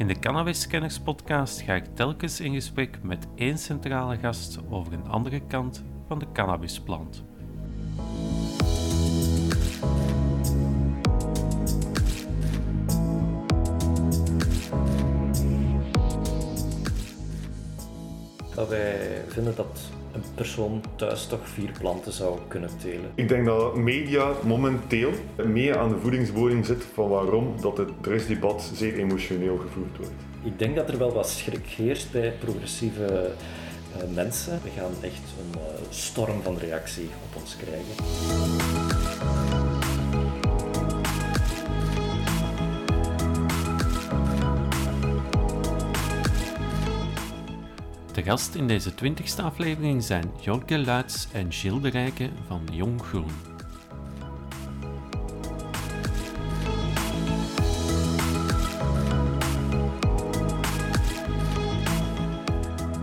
In de Cannabis Scanners podcast ga ik telkens in gesprek met één centrale gast over een andere kant van de cannabisplant. Wij vinden dat een persoon thuis toch vier planten zou kunnen telen. Ik denk dat media momenteel meer aan de voedingsbodem zit van waarom dat het drugsdebat zeer emotioneel gevoerd wordt. Ik denk dat er wel wat schrik heerst bij progressieve eh, mensen. We gaan echt een uh, storm van reactie op ons krijgen. Gast in deze twintigste aflevering zijn Jorge Luits en Gilles de van Jong Groen.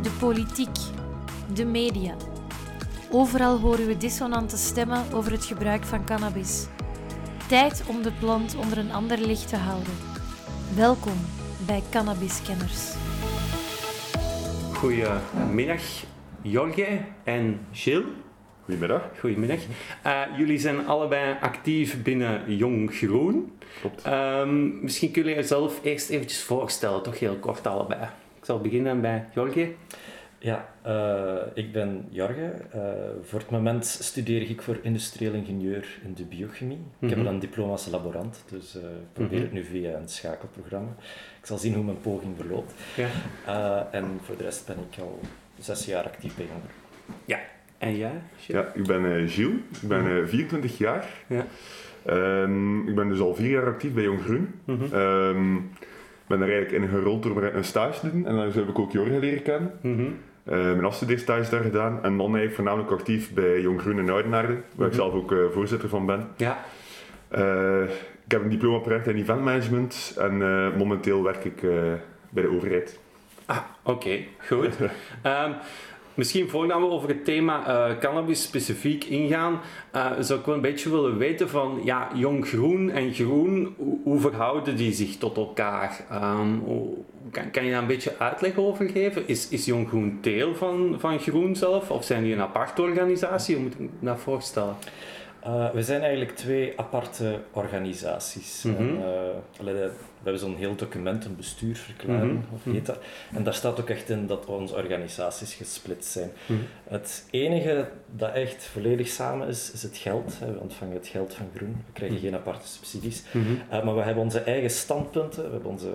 De politiek, de media. Overal horen we dissonante stemmen over het gebruik van cannabis. Tijd om de plant onder een ander licht te houden. Welkom bij Cannabis Kenners. Goedemiddag, Jorge en Gilles. Goedemiddag. Goedemiddag. Uh, jullie zijn allebei actief binnen Jong Groen. Klopt. Um, misschien kunnen jullie jezelf eerst eventjes voorstellen, toch heel kort allebei. Ik zal beginnen bij Jorge. Ja, uh, ik ben Jorge. Uh, voor het moment studeer ik voor industrieel ingenieur in de biochemie. Mm -hmm. Ik heb een diploma als laborant, dus uh, ik probeer mm -hmm. het nu via een schakelprogramma. Ik zal zien hoe mijn poging verloopt. Ja. en voor de rest ben ik al zes jaar actief bij Jonger. Ja, en jij? Ja, ik ben Gilles. Ik ben Mhm. 24 jaar. Ja. Um, ik ben dus al vier jaar actief bij Jong Groen. Mm -hmm. um, ben er eigenlijk in gerold door een stage te doen en dan heb ik ook Jorge leren kennen. Mhm. Mm -hmm. uh, mijn afstudeerstage daar gedaan en dan eigenlijk voornamelijk actief bij Jong Groen in Oudenaarde, waar mm -hmm. ik zelf ook uh, voorzitter van ben. Ja. Ik heb een diploma project in eventmanagement en uh, momenteel werk ik bij de overheid. Ah, oké, okay. goed. um, Misschien voordat we over het thema uh, cannabis specifiek ingaan, zou ik wel een beetje willen weten van, ja, jong groen en groen, hoe, hoe verhouden die zich tot elkaar? Um, kan, kan, je daar een beetje uitleg over geven? Is, is jong groen deel van, van groen zelf, of zijn die een aparte organisatie? Hoe moet ik me dat voorstellen? Uh, we zijn eigenlijk twee aparte organisaties. Mhm. Mm -hmm. en, allee, we hebben zo'n heel document, een bestuursverklaring, Mhm. of heet dat. En daar staat ook echt in dat onze organisaties gesplitst zijn. Mhm. Het enige dat echt volledig samen is, is het geld. We ontvangen het geld van Groen. We krijgen geen aparte subsidies. Mhm. Uh, maar we hebben onze eigen standpunten, we hebben onze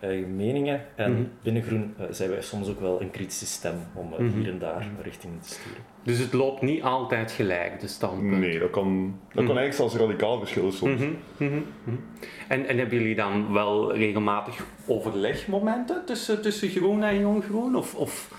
eigen meningen. En Mhm. binnen Groen zijn wij soms ook wel een kritische stem om Mhm. hier en daar richting te sturen. Dus het loopt niet altijd gelijk, de standpunt? Nee, dat kan, dat kan eigenlijk zelfs radicaal verschillen soms. Mhm, mhm, mhm. En, en hebben jullie dan wel regelmatig overlegmomenten tussen, tussen groen en jong groen? Of, of,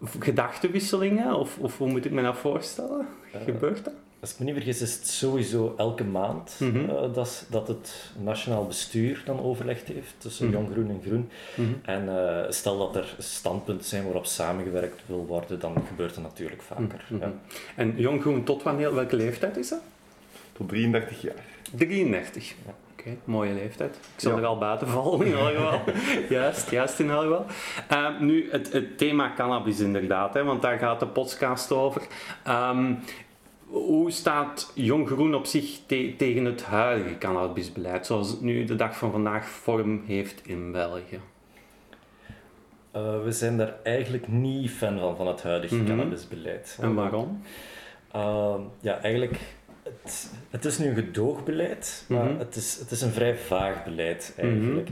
of gedachtenwisselingen? Of, of hoe moet ik me dat voorstellen? Gebeurt dat? Als ik me niet vergis, is het sowieso elke maand Mhm. uh, dat, dat het nationaal bestuur dan overlegd heeft tussen Mhm. Jong Groen en Groen. Mhm. En uh, stel dat er standpunten zijn waarop samengewerkt wil worden, dan gebeurt dat natuurlijk vaker. Mhm. Ja. En jong groen tot wanneer? Welke leeftijd is dat? Tot 33 jaar. 33. Ja. Oké, mooie leeftijd. Ik zal Ja. er al buiten vallen in elk geval. juist, juist in elk geval. Uh, nu, het, het, thema cannabis inderdaad, hè, want daar gaat de podcast over. Um, hoe staat Jong Groen op zich te tegen het huidige cannabisbeleid, zoals het nu de dag van vandaag vorm heeft in België? Uh, we zijn daar eigenlijk niet fan van, van het huidige Mhm. cannabisbeleid. En waarom? Uh, ja, eigenlijk, het, het is nu een gedoogbeleid, maar Mhm. het, is, het is een vrij vaag beleid eigenlijk.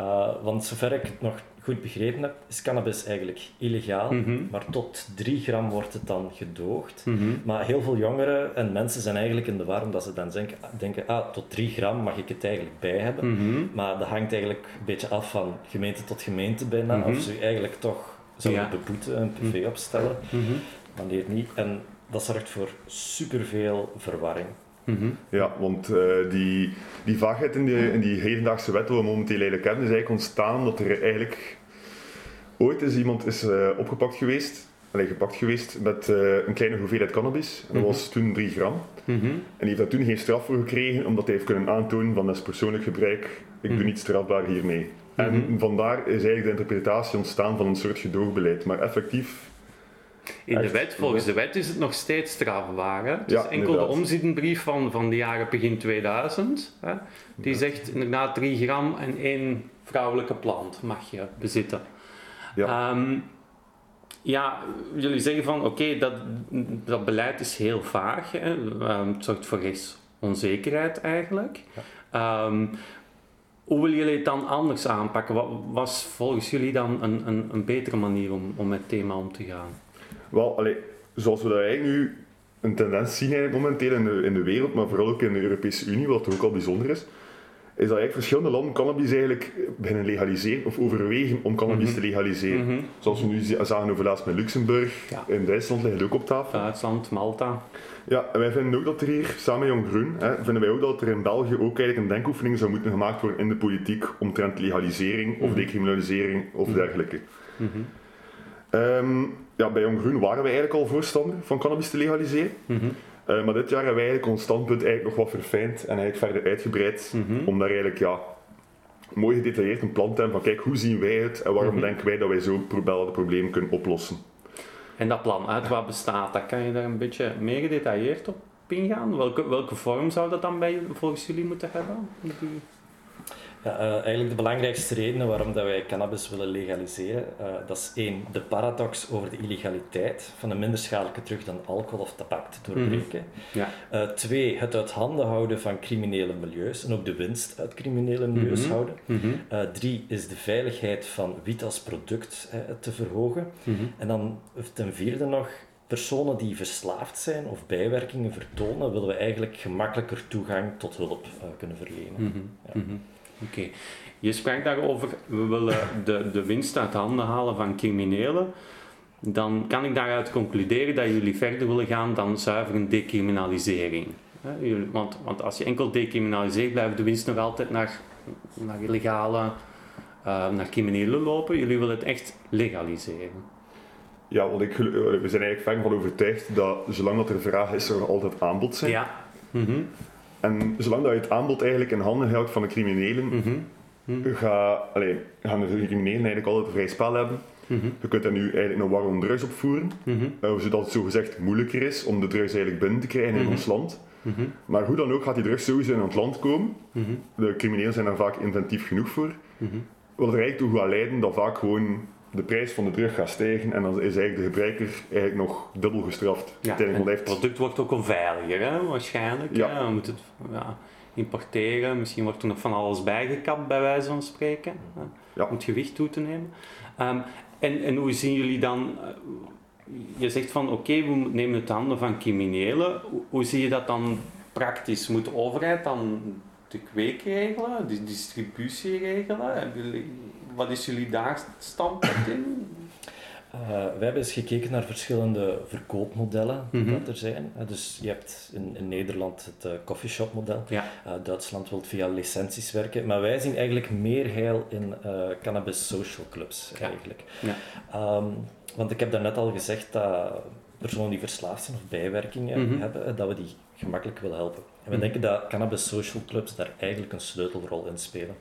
Uh, want zover ik het nog goed begrepen heb, is cannabis eigenlijk illegaal, Mhm. maar tot 3 gram wordt het dan gedoogd. Mhm. Maar heel veel jongeren en mensen zijn eigenlijk in de war omdat ze dan denken, denken ah, tot 3 gram mag ik het eigenlijk bij hebben. Mhm. Maar dat hangt eigenlijk een beetje af van gemeente tot gemeente bijna, of ze eigenlijk toch zouden Ja. beboeten, een PV opstellen, wanneer niet. En dat zorgt voor superveel verwarring. Mhm. Ja, want uh, die, die vaagheid in die, in die hedendaagse wet die we momenteel eigenlijk hebben, is eigenlijk ontstaan omdat er eigenlijk ooit is iemand is, uh, opgepakt geweest, allee, gepakt geweest met uh, een kleine hoeveelheid cannabis. En dat was toen 3 gram. Mhm. En die heeft daar toen geen straf voor gekregen, omdat hij heeft kunnen aantonen van dat is persoonlijk gebruik, ik doe Mhm. niet strafbaar hiermee. En Mhm. vandaar is eigenlijk de interpretatie ontstaan van een soort gedoogbeleid. Maar effectief, In de wet, volgens de wet is het nog steeds strafbaar. Hè? Het Ja, is enkel inderdaad. de omzettenbrief van, van de jaren begin 2000. Hè? Die zegt inderdaad 3 gram en één vrouwelijke plant mag je bezitten. Ja. Ehm, ja, jullie zeggen van oké, dat, dat beleid is heel vaag. Hè? Ehm, het zorgt voor rechtsonzekerheid eigenlijk. Ehm, hoe willen jullie het dan anders aanpakken? Wat was volgens jullie dan een, een, een betere manier om, om met het thema om te gaan? Wel, allee, zoals we dat eigenlijk nu een tendens zien eigenlijk momenteel in de, in de wereld, maar vooral ook in de Europese Unie, wat toch ook al bijzonder is, is dat eigenlijk verschillende landen cannabis eigenlijk beginnen legaliseren of overwegen om cannabis Mhm. te legaliseren. Mhm. Zoals we nu zagen over laatst met Luxemburg, Ja. in Duitsland ligt het ook op tafel. Duitsland, Malta. Ja, en wij vinden ook dat er hier, samen met Jong Groen, hè, vinden wij ook dat er in België ook eigenlijk een denkoefening zou moeten gemaakt worden in de politiek omtrent legalisering of Mhm. decriminalisering of dergelijke. Mhm. Ja, bij Jong Groen waren wij eigenlijk al voorstander van cannabis te legaliseren. Mhm. Eh, maar dit jaar hebben wij eigenlijk ons standpunt eigenlijk nog wat verfijnd en eigenlijk verder uitgebreid. Mhm. Om daar eigenlijk ja, mooi gedetailleerd een plan te hebben van kijk, hoe zien wij het en waarom Mhm. denken wij dat wij zo pro- het probleem kunnen oplossen. En dat plan, uit wat bestaat dat? Kan je daar een beetje meer gedetailleerd op ingaan? Welke, welke vorm zou dat dan bij, volgens jullie moeten hebben? Die- Ja, eh, eigenlijk de belangrijkste redenen waarom dat wij cannabis willen legaliseren, eh, dat is één, de paradox over de illegaliteit van een minder schadelijke drug dan alcohol of tabak te doorbreken. Ja. Eh, twee, het uit handen houden van criminele milieus en ook de winst uit criminele milieus Mhm. houden. Mhm. Drie is de veiligheid van wiet als product te verhogen. Mhm. En dan ten vierde nog, personen die verslaafd zijn of bijwerkingen vertonen, willen we eigenlijk gemakkelijker toegang tot hulp kunnen verlenen. Mhm. Ja. Oké. Je sprak daarover, we willen de, de winst uit handen halen van criminelen. Dan kan ik daaruit concluderen dat jullie verder willen gaan dan zuiver een decriminalisering. Want, want als je enkel decriminaliseert, blijft de winst nog altijd naar, naar illegale, eh, naar criminelen lopen. Jullie willen het echt legaliseren. Ja, want ik, we zijn eigenlijk ver van overtuigd dat zolang dat er vraag is, er nog altijd aanbod zijn. Ja. Mhm. En zolang dat je het aanbod eigenlijk in handen houdt van de criminelen, ga, allee, gaan de criminelen eigenlijk altijd een vrij spel hebben. Mhm. Je kunt daar nu eigenlijk een war om drugs opvoeren, eh, zodat het zogezegd moeilijker is om de drugs eigenlijk binnen te krijgen in Mhm. ons land. Mhm. Maar hoe dan ook gaat die drugs sowieso in ons land komen. De criminelen zijn daar vaak inventief genoeg voor. Wat er eigenlijk toe gaat leiden dat vaak gewoon de prijs van de drug gaat stijgen en dan is eigenlijk de gebruiker eigenlijk nog dubbel gestraft. Ja, het product wordt ook onveiliger, hè, waarschijnlijk. Ja. Ja. Je moet het ja, importeren, misschien wordt er nog van alles bijgekapt, bij wijze van spreken, hè, Ja. om het gewicht toe te nemen. Ehm, en, en hoe zien jullie dan, eh, je zegt van oké, we nemen het handen van criminelen, hoe, hoe zie je dat dan praktisch? Moet de overheid dan de kweek regelen, de distributie regelen? Hebben jullie- Wat is jullie daar standpunt in? Eh, we hebben eens gekeken naar verschillende verkoopmodellen die Mhm. dat er zijn. Eh, dus je hebt in, in Nederland het eh coffeeshop model. Ja. Eh, Duitsland wil via licenties werken. Maar wij zien eigenlijk meer heil in eh, cannabis social clubs Ja. eigenlijk. Ja. Ehm, want ik heb daarnet al gezegd dat personen die verslaafd zijn of bijwerkingen Mhm. hebben, dat we die gemakkelijk willen helpen. En we Mhm. denken dat cannabis social clubs daar eigenlijk een sleutelrol in spelen.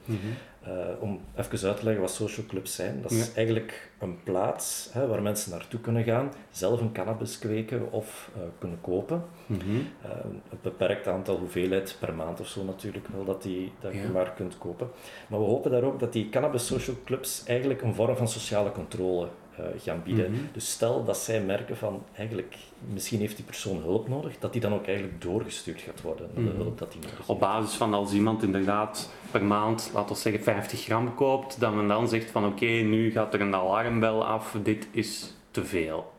Eh, om even uit te leggen wat social clubs zijn. Dat is Ja. eigenlijk een plaats hè, waar mensen naartoe kunnen gaan, zelf een cannabis kweken of eh, kunnen kopen. Mhm. Eh, een beperkt aantal hoeveelheid per maand of zo natuurlijk wel, dat, die, dat Ja. je maar kunt kopen. Maar we hopen daar ook dat die cannabis social clubs eigenlijk een vorm van sociale controle eh, gaan bieden. Mhm. Dus stel dat zij merken van, eigenlijk, misschien heeft die persoon hulp nodig, dat die dan ook eigenlijk doorgestuurd gaat worden naar de Mhm. hulp dat die nodig heeft. Op basis van als iemand inderdaad per maand, laten we zeggen 50 gram koopt, dat men dan zegt van oké, nu gaat er een alarmbel af, dit is te veel.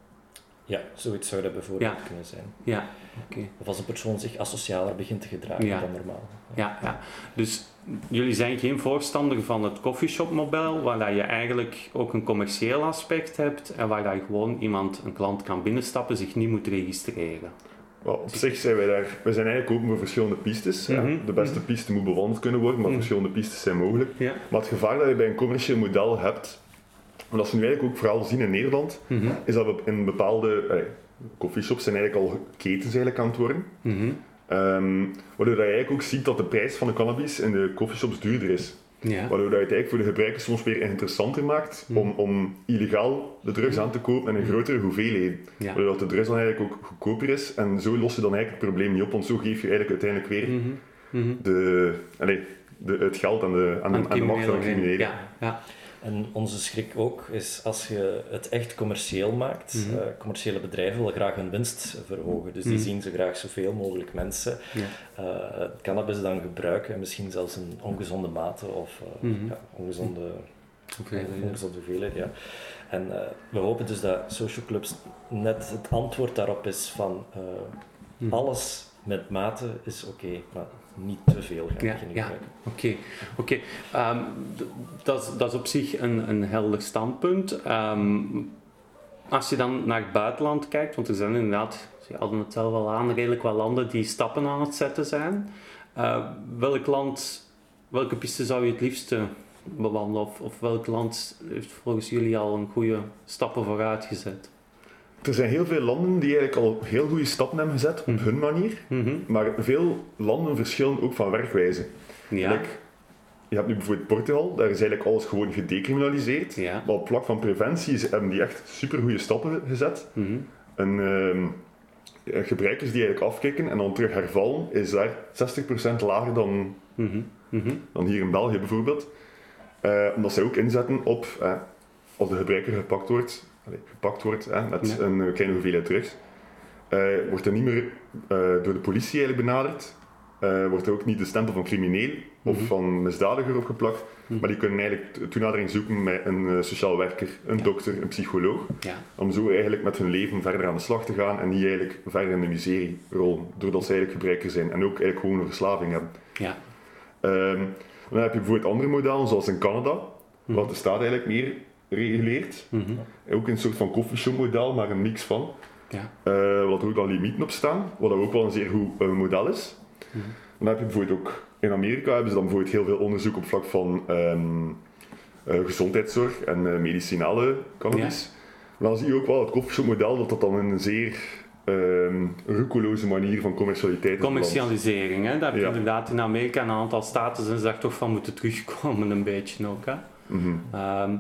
Ja, zoiets zou dat bijvoorbeeld Ja. kunnen zijn. Ja, oké. Of als een persoon zich asocialer begint te gedragen Ja. dan normaal. Ja, ja. Dus jullie zijn geen voorstander van het coffeeshop model, waar dat je eigenlijk ook een commercieel aspect hebt en waar dat je gewoon iemand, een klant kan binnenstappen, zich niet moet registreren. Op zich zijn wij daar, we zijn eigenlijk open voor verschillende pistes. ja. Mhm. De beste piste moet bewandeld kunnen worden, maar Mhm. verschillende pistes zijn mogelijk. Ja. Maar het gevaar dat je bij een commercieel model hebt, en dat we nu eigenlijk ook vooral zien in Nederland, Mhm. is dat we in bepaalde eh, coffeeshops zijn eigenlijk al ketens eigenlijk aan het worden. Ehm, waardoor dat je eigenlijk ook ziet dat de prijs van de cannabis in de coffeeshops duurder is. Ja. Waardoor dat het eigenlijk voor de gebruikers soms weer interessanter maakt om, om illegaal de drugs aan te kopen in een grotere hoeveelheid. Ja. Waardoor dat de drugs dan eigenlijk ook goedkoper is. En zo los je dan eigenlijk het probleem niet op, want zo geef je eigenlijk uiteindelijk weer Mhm. Mhm. de, allee, de, het geld aan de, aan de, Aan aan de macht van de criminelen. criminelen. Ja, ja. En onze schrik ook is als je het echt commercieel maakt. Mhm. eh, commerciële bedrijven willen graag hun winst verhogen. Dus die Mhm. zien zo graag zoveel mogelijk mensen Ja. eh, cannabis dan gebruiken. En misschien zelfs in ongezonde mate of eh, Mhm. ja, ongezonde, Oké, ongezonde hoeveelheid. Ja. En we hopen dus dat social clubs net het antwoord daarop is van alles met mate is oké, maar niet te veel gaan Ja, beginnen ja. Oké, oké. Ehm, d- dat, is- dat is op zich een, een helder standpunt. Ehm, als je dan naar het buitenland kijkt, want er zijn inderdaad, ze hadden het zelf al aan, redelijk wat landen die stappen aan het zetten zijn. Eh, welk land, welke piste zou je het liefste bewandelen? Of, of welk land heeft volgens jullie al een goede stappen vooruit gezet? Er zijn heel veel landen die eigenlijk al heel goede stappen hebben gezet op Mhm. hun manier. Mhm. Maar veel landen verschillen ook van werkwijze. Ja. Like, je hebt nu bijvoorbeeld Portugal, daar is eigenlijk alles gewoon gedecriminaliseerd. Ja. Maar op vlak van preventie hebben die echt super goede stappen gezet. Mhm. En ehm, eh, gebruikers die eigenlijk afkicken en dan terug hervallen, is daar 60% lager dan, Mhm. Dan hier in België bijvoorbeeld. Eh, omdat zij ook inzetten op, eh, als de gebruiker gepakt wordt, gepakt wordt eh, met Ja. een eh, kleine hoeveelheid drugs, eh, wordt er niet meer eh, door de politie eigenlijk benaderd. Wordt er ook niet de stempel van crimineel of Mhm. van misdadiger opgeplakt. Mhm. Maar die kunnen eigenlijk toenadering zoeken met een sociaal werker, een Ja. dokter, een psycholoog. Ja. Om zo eigenlijk met hun leven verder aan de slag te gaan en niet eigenlijk verder in de miserie rollen. Doordat ze eigenlijk gebruiker zijn en ook eigenlijk gewoon een verslaving hebben. Ja. Ehm, dan heb je bijvoorbeeld andere modellen, zoals in Canada, Mhm. wat de staat eigenlijk meer reguleert. Mhm. Ook een soort van coffeeshop model, maar een mix van. Ja. Eh, wat er ook dan limieten op staan, wat ook wel een zeer goed eh, model is. Mhm. Dan heb je bijvoorbeeld ook in Amerika hebben ze dan bijvoorbeeld heel veel onderzoek op vlak van ehm, eh, gezondheidszorg en medicinale cannabis. Maar dan zie je ook wel het coffeeshop model dat dat dan in een zeer roekeloze manier van commercialiteit is. Commercialisering, hè? daar heb je Ja. inderdaad in Amerika een aantal staten zijn ze daar toch van moeten terugkomen, een beetje ook. Hè? Mhm. Ehm,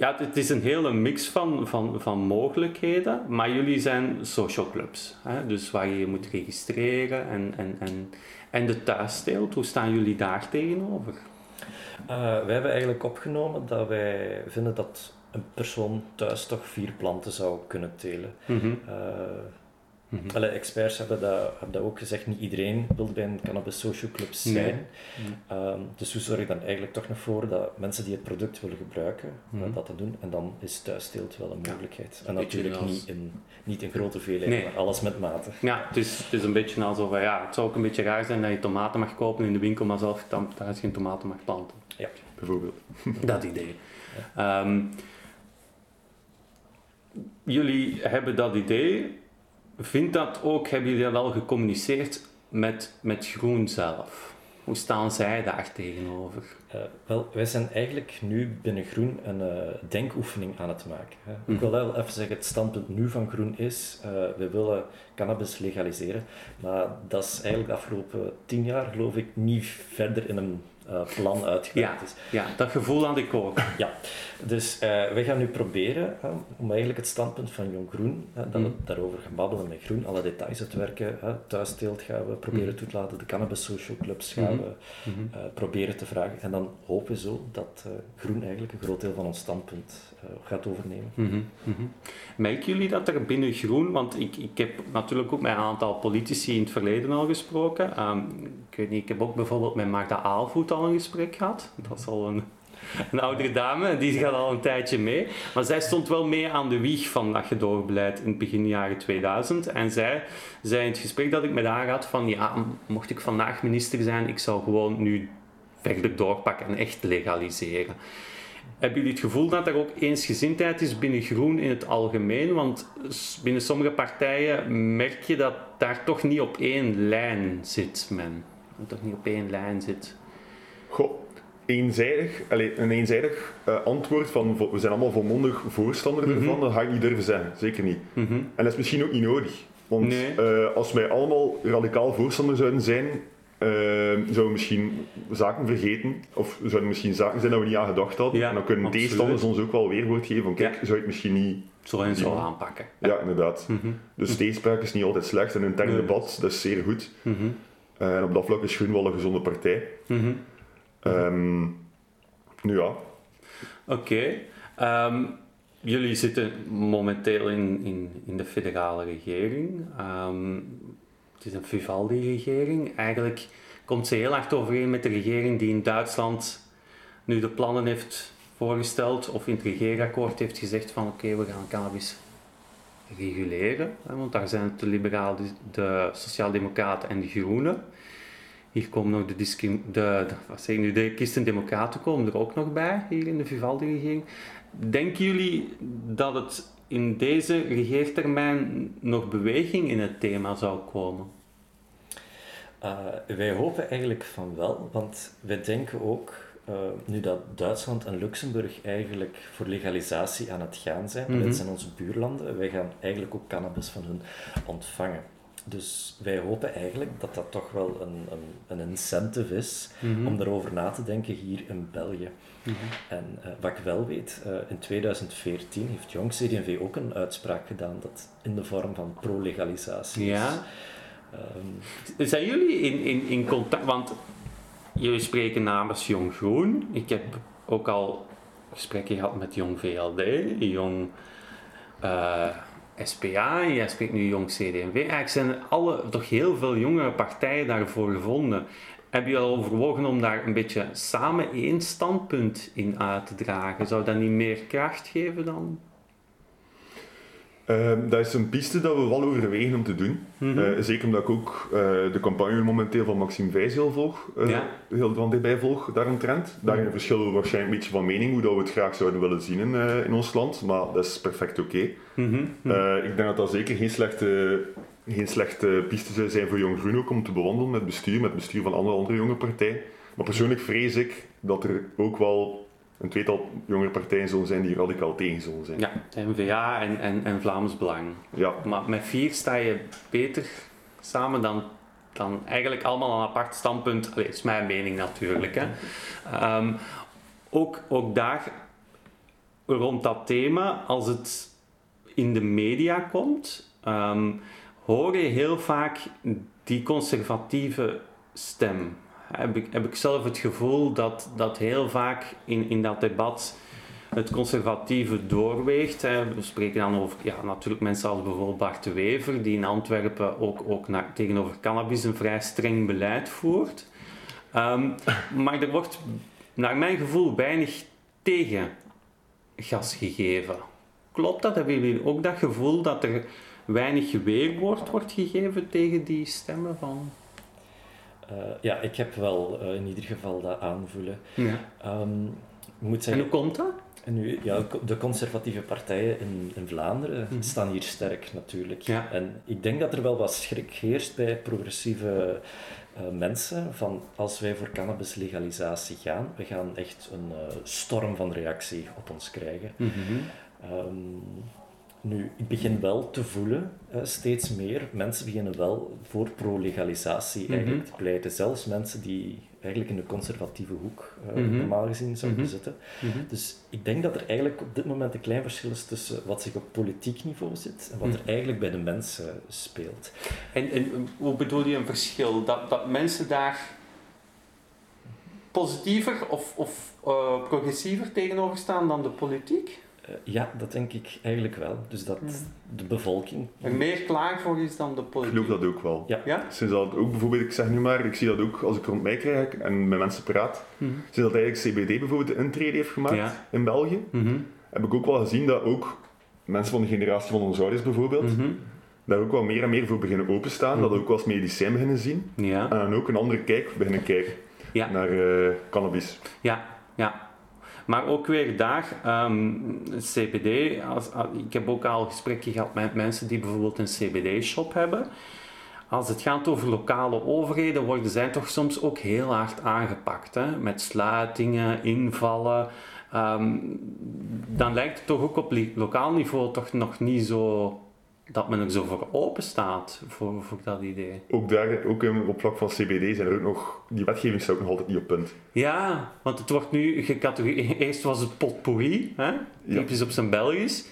ja, het is een hele mix van, van, van mogelijkheden, maar jullie zijn social clubs, hè? dus waar je je moet registreren en, en, en, en de thuisteelt, hoe staan jullie daar tegenover? Uh, wij hebben eigenlijk opgenomen dat wij vinden dat een persoon thuis toch vier planten zou kunnen telen. Mhm. Uh, Mhm. alle experts hebben dat, hebben dat ook gezegd, niet iedereen wil bij een cannabis social club zijn. Nee. Um, dus hoe zorg je dan eigenlijk toch nog voor dat mensen die het product willen gebruiken, Mhm. dat te doen. En dan is thuisteelt wel een Ja. mogelijkheid. En natuurlijk als- niet in, niet in grote veelheden, Nee. maar alles met mate. Ja, het is, het is een beetje alsof, ja, het zou ook een beetje raar zijn dat je tomaten mag kopen in de winkel, maar zelf thuis geen tomaten mag planten. Bijvoorbeeld. Dat idee. Ehm, jullie hebben dat idee. Vindt dat ook, hebben jullie dat al gecommuniceerd met, met Groen zelf? Hoe staan zij daar tegenover? Uh, wel, wij zijn eigenlijk nu binnen Groen een uh, denkoefening aan het maken. Hè. Mhm. Ik wil wel even zeggen, het standpunt nu van Groen is, uh, we willen cannabis legaliseren, maar dat is eigenlijk de afgelopen tien jaar, geloof ik, niet verder in een uh, plan uitgewerkt ja, is. Ja, dat gevoel had ik ook. Ja, dus uh, wij gaan nu proberen om eigenlijk het standpunt van Jong Groen, dat we Mm. daarover gaan babbelen met Groen, alle details uitwerken. Thuisteelt gaan we proberen Mm. toe te laten, de cannabis social clubs gaan Mhm. we Mhm. uh, proberen te vragen. En dan hopen we zo dat Groen eigenlijk een groot deel van ons standpunt gaat overnemen. Mhm. Merken jullie dat er binnen Groen, want ik, ik heb natuurlijk ook met een aantal politici in het verleden al gesproken. Ehm, ik heb ook bijvoorbeeld met Magda Aalvoet al een gesprek gehad. Dat is al een, een oudere dame, die gaat al een tijdje mee. Maar zij stond wel mee aan de wieg van dat gedoogbeleid in het begin jaren 2000. En zij zei in het gesprek dat ik met haar had van, ja, mocht ik vandaag minister zijn, ik zou gewoon nu verder doorpakken en echt legaliseren. Hebben jullie het gevoel dat er ook eensgezindheid is binnen Groen in het algemeen? Want binnen sommige partijen merk je dat daar toch niet op één lijn zit men. Dat toch niet op één lijn zit. Goh, eenzijdig, allez, een eenzijdig uh, antwoord van we zijn allemaal volmondig voorstander Mhm. ervan, dat ga ik niet durven zeggen. Zeker niet. Mhm. En dat is misschien ook niet nodig. Want Nee. uh, als wij allemaal radicaal voorstander zouden zijn, ehm, zouden we misschien zaken vergeten, of zouden er misschien zaken zijn dat we niet aan gedacht hadden. Ja, en dan kunnen absoluut. tegenstanders ons ook wel weerwoord geven van kijk, Ja. zou je het misschien niet... Zo en zo Ja. aanpakken. Ja, inderdaad. Mhm. Dus tegenspraak is niet altijd slecht en een intern Nee. debat, dat is zeer goed. Eh, en op dat vlak is Groen wel een gezonde partij. Mhm. Ehm, nu ja, Oké. Ehm, jullie zitten momenteel in, in, in de federale regering. Ehm, het is een Vivaldi-regering. Eigenlijk komt ze heel hard overeen met de regering die in Duitsland nu de plannen heeft voorgesteld of in het regeerakkoord heeft gezegd van oké, we gaan cannabis reguleren. Want daar zijn het de liberalen, de sociaaldemocraten en de groenen. Hier komen nog de, de, de, wat de christendemocraten komen er ook nog bij, hier in de Vivaldi-regering. Denken jullie dat het in deze regeertermijn nog beweging in het thema zou komen? Uh, wij hopen eigenlijk van wel, want wij denken ook, uh, nu dat Duitsland en Luxemburg eigenlijk voor legalisatie aan het gaan zijn, Mhm. dat zijn onze buurlanden, wij gaan eigenlijk ook cannabis van hun ontvangen. Dus wij hopen eigenlijk dat dat toch wel een, een, een incentive is Mhm. om daarover na te denken hier in België. Mhm. En uh, wat ik wel weet, uh, in 2014 heeft Jong CD&V ook een uitspraak gedaan dat in de vorm van pro-legalisatie Ja. is. Um, Zijn jullie in, in, in contact? Want jullie spreken namens Jong Groen. Ik heb ook al gesprekken gehad met Jong VLD, Jong uh, SPA en jij spreekt nu Jong CD&V. Eigenlijk zijn alle, toch heel veel jongere partijen daarvoor gevonden. Heb je al overwogen om daar een beetje samen één standpunt in uit te dragen? Zou dat niet meer kracht geven dan? Uh, dat is een piste dat we wel overwegen om te doen. Mhm. Uh, zeker omdat ik ook uh, de campagne momenteel van Maxime Vijs heel volg, uh, Ja. heel van dichtbij volg daaromtrent. Daarin verschillen we waarschijnlijk een beetje van mening hoe dat we het graag zouden willen zien in, in ons land, maar dat is perfect oké. Mhm. Uh, ik denk dat dat zeker geen slechte, geen slechte piste zou zijn voor Jong Groen ook om te bewandelen met bestuur, met bestuur van andere, andere jonge partijen. Maar persoonlijk vrees ik dat er ook wel een tweetal jongere partijen zullen zijn die radicaal tegen zullen zijn. Ja, N-VA en, en, en Vlaams Belang. Ja. Maar met vier sta je beter samen dan, dan eigenlijk allemaal een apart standpunt. Allee, dat is mijn mening natuurlijk. Hè. Um, ook, ook daar rond dat thema, als het in de media komt, um, hoor je heel vaak die conservatieve stem. Heb ik, heb ik zelf het gevoel dat, dat heel vaak in, in dat debat het conservatieve doorweegt. Hè. We spreken dan over ja, natuurlijk mensen als bijvoorbeeld Bart de Wever, die in Antwerpen ook, ook tegenover cannabis een vrij streng beleid voert. Um, maar er wordt naar mijn gevoel weinig tegen gas gegeven. Klopt dat? Hebben jullie ook dat gevoel dat er weinig weerwoord wordt gegeven tegen die stemmen van... Uh, ja, ik heb wel uh, in ieder geval dat aanvoelen. Ja. Um, moet zeggen, en hoe komt dat? Nu, ja, de conservatieve partijen in, in Vlaanderen mm. staan hier sterk natuurlijk. Ja. En ik denk dat er wel wat schrik heerst bij progressieve uh, mensen van als wij voor cannabislegalisatie gaan, we gaan echt een storm van reactie op ons krijgen. Mm -hmm. um, nu, ik begin wel te voelen, uh, steeds meer, mensen beginnen wel voor pro-legalisatie Mhm. eigenlijk te pleiten. Zelfs mensen die eigenlijk in de conservatieve hoek uh, Mhm. normaal gezien zouden Mhm. zitten. Dus ik denk dat er eigenlijk op dit moment een klein verschil is tussen wat zich op politiek niveau zit en wat er eigenlijk bij de mensen speelt. En, en hoe bedoel je een verschil? Dat, dat mensen daar positiever of, of uh, progressiever tegenover staan dan de politiek? Uh, ja, dat denk ik eigenlijk wel. Dus dat Mhm. de bevolking... Er meer klaar voor is dan de Ik politiek? geloof dat ook wel. Ja. Ja? Sinds dat ook bijvoorbeeld, ik zeg nu maar, ik zie dat ook als ik rond mij krijg en met mensen praat, Mhm. sinds dat eigenlijk CBD bijvoorbeeld de intrede heeft gemaakt Ja. in België, Mhm. heb ik ook wel gezien dat ook mensen van de generatie van onze ouders bijvoorbeeld, Mhm. daar ook wel meer en meer voor beginnen openstaan, Mhm. dat ook wel als medicijn beginnen zien Ja. en dan ook een andere kijk beginnen kijken Ja. naar eh, cannabis. Ja, ja. Maar ook weer daar, ehm, CBD, als, als- ik heb ook al gesprekken gehad met mensen die bijvoorbeeld een CBD-shop hebben. Als het gaat over lokale overheden, worden zij toch soms ook heel hard aangepakt. Hè? Met sluitingen, invallen. Ehm, dan lijkt het toch ook op lokaal niveau toch nog niet zo dat men er zo voor open staat, voor, voor dat idee. Ook daar, ook op vlak van CBD, zijn er ook nog, die wetgeving staat ook nog altijd niet op punt. Ja, want het wordt nu gecategoriseerd. Eerst was het potpourri, hè? typisch op zijn Belgisch.